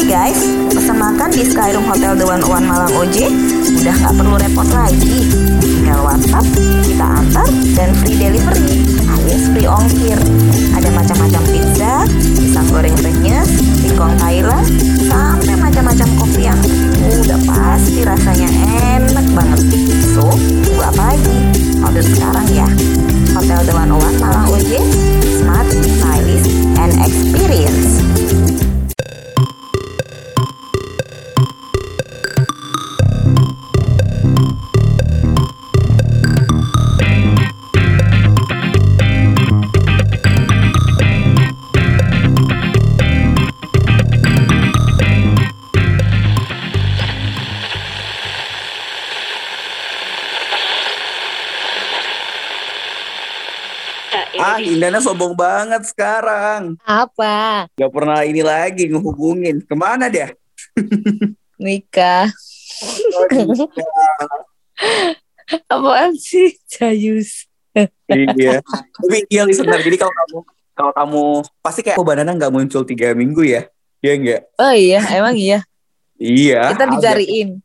Hai guys, pesan makan di Skyroom Hotel The One Malang OJ udah nggak perlu repot lagi. Tinggal WhatsApp, kita antar, dan free delivery alias free ongkir. Ada macam-macam pizza, pisang goreng renyes, singkong Thailand, sampai macam-macam kopi Ah, Indana sombong banget sekarang. Apa? Gak pernah ini lagi ngehubungin. Ke mana dia? Nikah. Apaan sih? Jayus. iya. Tapi iya listener. Jadi kalau kamu kalau kamu pasti kayak oh Banana nggak muncul tiga minggu ya? Iya enggak? Oh iya, emang iya. Iya. Kita dicariin.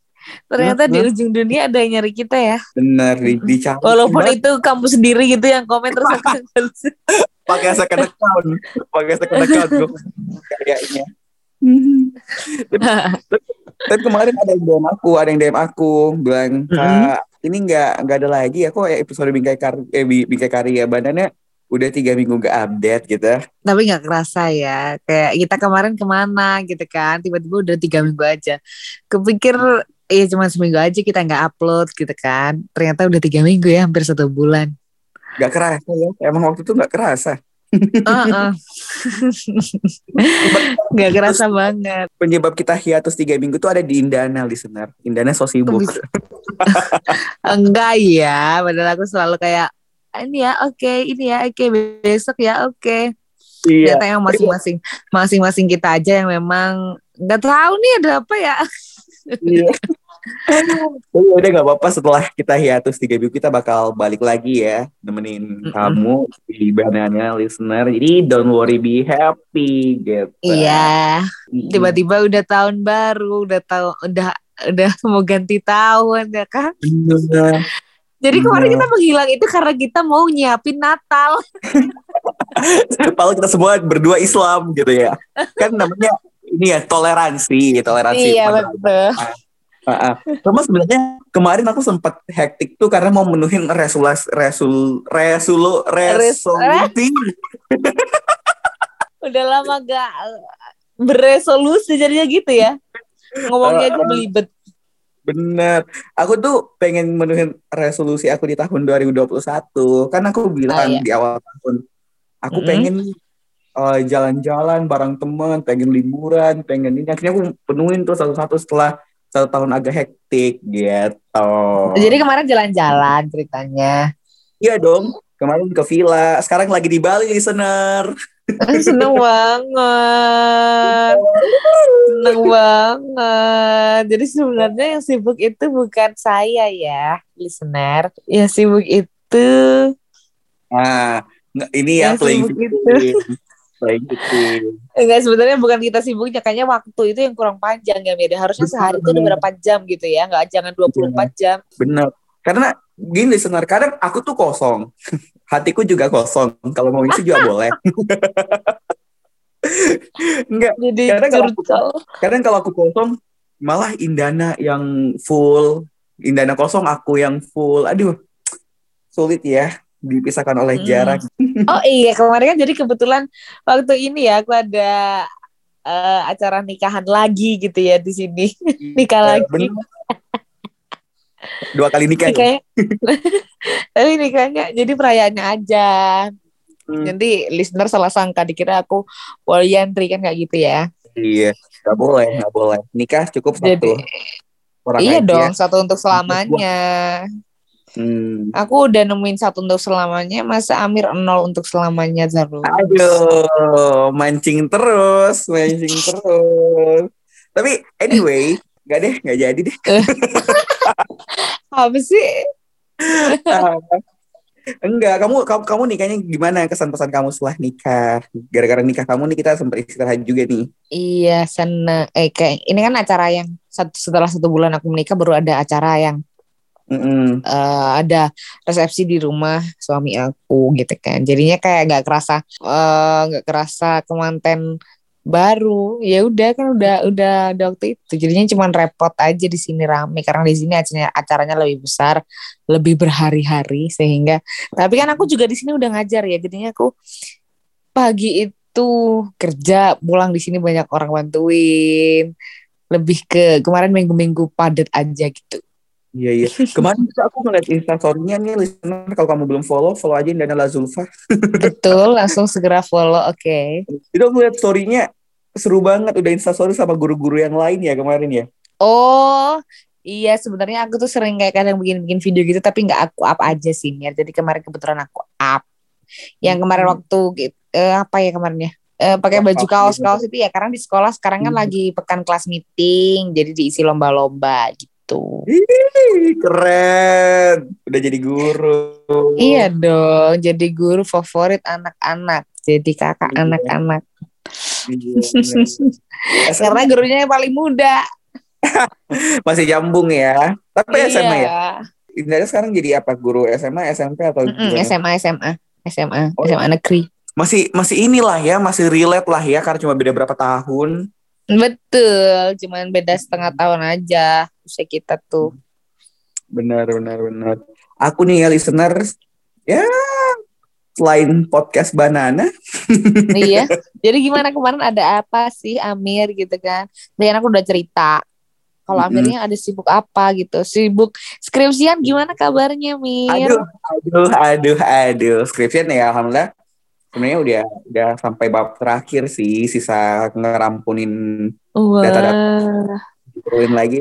Ternyata di ujung dunia ada yang nyari kita ya. Bener di, dicari. Walaupun Banget. itu kamu sendiri gitu yang komen terus aku pakai second account, pakai second account gue kayaknya. Dan kemarin ada yang DM aku, ada yang DM aku bilang kak ini nggak nggak ada lagi ya kok episode bingkai kari eh Bi- bingkai karya badannya udah tiga minggu nggak update gitu. Tapi nggak kerasa ya. Kayak kita kemarin ke mana gitu kan. Tiba-tiba udah tiga minggu aja. Kepikir Iya cuma seminggu aja kita nggak upload gitu kan. Ternyata udah tiga minggu ya, hampir satu bulan. Nggak kerasa ya? Emang waktu itu nggak kerasa. Heeh. Nggak kerasa banget. Penyebab kita hiatus tiga minggu tuh ada di Indana listener. Indana so sibuk. Enggak ya, padahal aku selalu kayak ini ya oke, ini ya oke, besok ya oke. Iya. Ternyata yang masing-masing masing-masing kita aja yang memang nggak tahu nih ada apa ya. Iya. Tapi udah gak apa-apa setelah kita hiatus tiga minggu kita bakal balik lagi ya nemenin Mm-mm. kamu di banana listener. Jadi don't worry be happy gitu. Iya, tiba-tiba udah tahun baru, udah tahu udah udah mau ganti tahun ya kan. Bener. Jadi kemarin Iya. kita menghilang itu karena kita mau nyiapin Natal. Padahal kita semua berdua Islam gitu ya. Kan namanya ini ya toleransi, toleransi. iya betul. Ah. Cuma sebenarnya kemarin aku sempat hektik tuh karena mau menuhin resulas resul resulu resolusi. Udah lama gak beresolusi jadinya gitu ya. Ngomongnya aja belibet. Bener. Aku tuh pengen menuhin resolusi aku di tahun 2021. Kan aku bilang Ah, iya. di awal tahun, aku Mm-mm. pengen eh, jalan-jalan bareng teman, pengen liburan, pengen ini. Akhirnya aku penuhin tuh satu-satu setelah satu tahun agak hektik gitu. Jadi kemarin jalan-jalan ceritanya. Iya dong. Kemarin ke villa, sekarang lagi di Bali listener. Seneng banget. Seneng banget. Jadi sebenarnya yang sibuk itu bukan saya ya, listener. Yang sibuk itu Nah, ini ya Yang playing sibuk victim. enggak sebenarnya bukan kita sibuknya, kayaknya waktu itu yang kurang panjang ya, Meda. Harusnya sehari itu udah berapa jam gitu ya, nggak jangan 24 jam. Bener. Karena gini listener, kadang aku tuh kosong. Hatiku juga kosong. Kalau mau isi juga boleh. Enggak. Jadi Karena kalau aku-. Kadang kalau aku kosong, malah Indana yang full. Indana kosong, aku yang full. Aduh, sulit ya dipisahkan oleh Hmm. jarak. Oh iya, kemarin kan jadi kebetulan waktu ini ya aku ada eh, acara nikahan lagi gitu ya di sini. Nikah lagi. Bener. Dua kali nikah. ya? Nikahnya. Tapi nikahnya jadi perayaannya aja. Hmm, Jadi listener salah sangka dikira aku polyandry kan kayak gitu ya. Iya, nggak boleh, nggak boleh. Nikah cukup satu. Jadi orang iya aja. dong satu untuk selamanya. Hmm. Aku udah nemuin satu untuk selamanya, masa Amir nol untuk selamanya terus. Aduh, mancing terus, mancing terus. Tapi anyway, nggak deh, nggak jadi deh. Apa sih? Ah, Enggak, kamu kamu, kamu nikahnya gimana kesan pesan kamu setelah nikah? Gara-gara nikah kamu nih kita sempat istirahat juga nih. Iya, seneng. Eh, kayak ini kan acara yang satu, setelah satu bulan aku menikah baru ada acara yang Mm-mm. eh, ada resepsi di rumah suami aku gitu kan. Jadinya kayak nggak kerasa eh, nggak kerasa kemanten baru. Ya udah kan udah udah ada waktu itu. Jadinya cuman repot aja di sini rame karena di sini acaranya acaranya lebih besar, lebih berhari-hari sehingga. Tapi kan aku juga di sini udah ngajar ya. Jadinya aku pagi itu kerja, pulang di sini banyak orang bantuin. Lebih ke kemarin minggu-minggu padat aja gitu. Iya iya. Kemarin juga aku ngeliat instastorynya nih listener kalau kamu belum follow follow aja Indana Lazulfa. Betul, langsung segera follow. Oke. Itu aku lihat storynya seru banget udah instastory sama guru-guru yang lain ya kemarin ya. Oh, iya sebenarnya aku tuh sering kayak kadang bikin-bikin video gitu tapi nggak aku up aja sih Mir. Jadi kemarin kebetulan aku up. Yang kemarin Hmm. waktu gitu, eh, apa ya kemarin ya? Eh, pakai baju kaos-kaos itu ya karena di sekolah sekarang kan Hmm. lagi pekan kelas meeting jadi diisi lomba-lomba gitu. Ih, keren. Udah jadi guru. Iya dong, jadi guru favorit anak-anak, jadi kakak Iya. anak-anak. Iya. Karena gurunya yang paling muda. Masih nyambung ya. Tapi Iya. SMA ya. Indana sekarang jadi apa? Guru SMA, SMP atau Mm-mm, gimana? SMA, SMA, SMA, Oh, SMA negeri. Masih masih inilah ya, masih relate lah ya karena cuma beda berapa tahun. Betul, cuman beda setengah tahun aja usia kita tuh. Benar, benar, benar. Aku nih ya listeners, ya selain podcast Banana, iya. Jadi gimana kemarin ada apa sih Amir gitu kan? Dan aku udah cerita. Kalau Mm-mm. Amirnya ada sibuk apa gitu? Sibuk skripsian gimana kabarnya Mir? aduh, aduh, aduh, aduh, skripsian ya alhamdulillah. Sebenarnya udah udah sampai bab terakhir sih, sisa ngerampunin Wah. data-data. turunin lagi.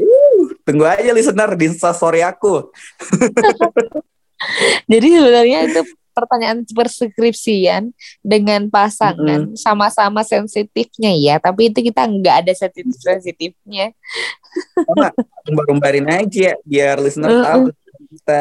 Uh, tunggu aja listener di story aku. Jadi sebenarnya itu pertanyaan perskripsian dengan pasangan sama-sama sensitifnya ya, tapi itu kita nggak ada sensitif sensitifnya. Sama umbar-umbarin aja biar listener Mm-mm. tahu kita.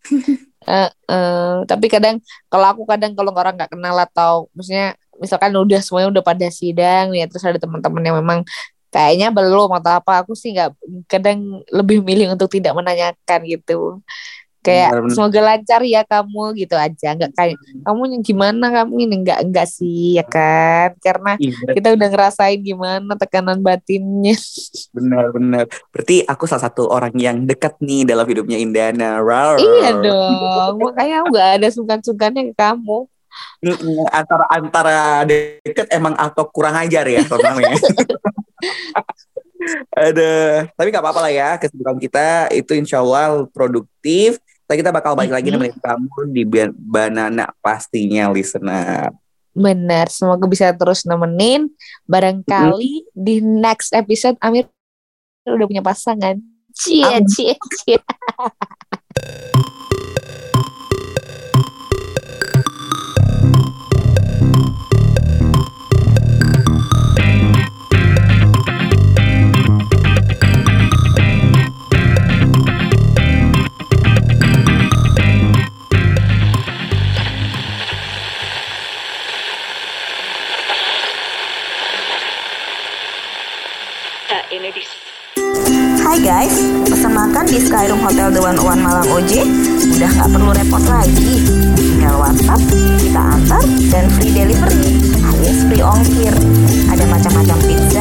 Eh, eh, tapi kadang kalau aku kadang kalau orang nggak kenal atau maksudnya misalkan udah semuanya udah pada sidang ya terus ada teman-teman yang memang kayaknya belum atau apa. Aku sih nggak kadang lebih milih untuk tidak menanyakan gitu. Kayak Benar, benar. semoga lancar ya kamu gitu aja. Nggak kayak kamu yang gimana? Kamu ini nggak enggak sih ya kan. Karena Iya, kita udah ngerasain gimana tekanan batinnya. Benar-benar. Berarti aku salah satu orang yang dekat nih dalam hidupnya Indana. Rawr. iya dong. Makanya aku nggak ada sungkan-sungkannya ke kamu. Antara antara deket emang atau kurang ajar ya namanya. Ada, tapi nggak apa-apa lah ya. Kesibukan kita itu insya Allah produktif. Tapi kita bakal balik lagi nemenin kamu di Ban- Banana pastinya listener. Benar, semoga bisa terus nemenin. Barangkali di next episode Amir udah punya pasangan. Cie, Amin. cie, cie. Hai guys, pesan makan di Skyroom Hotel One One Malang OJ udah nggak perlu repot lagi. Tinggal WhatsApp, kita antar, dan free delivery alias free ongkir. Ada macam-macam pizza,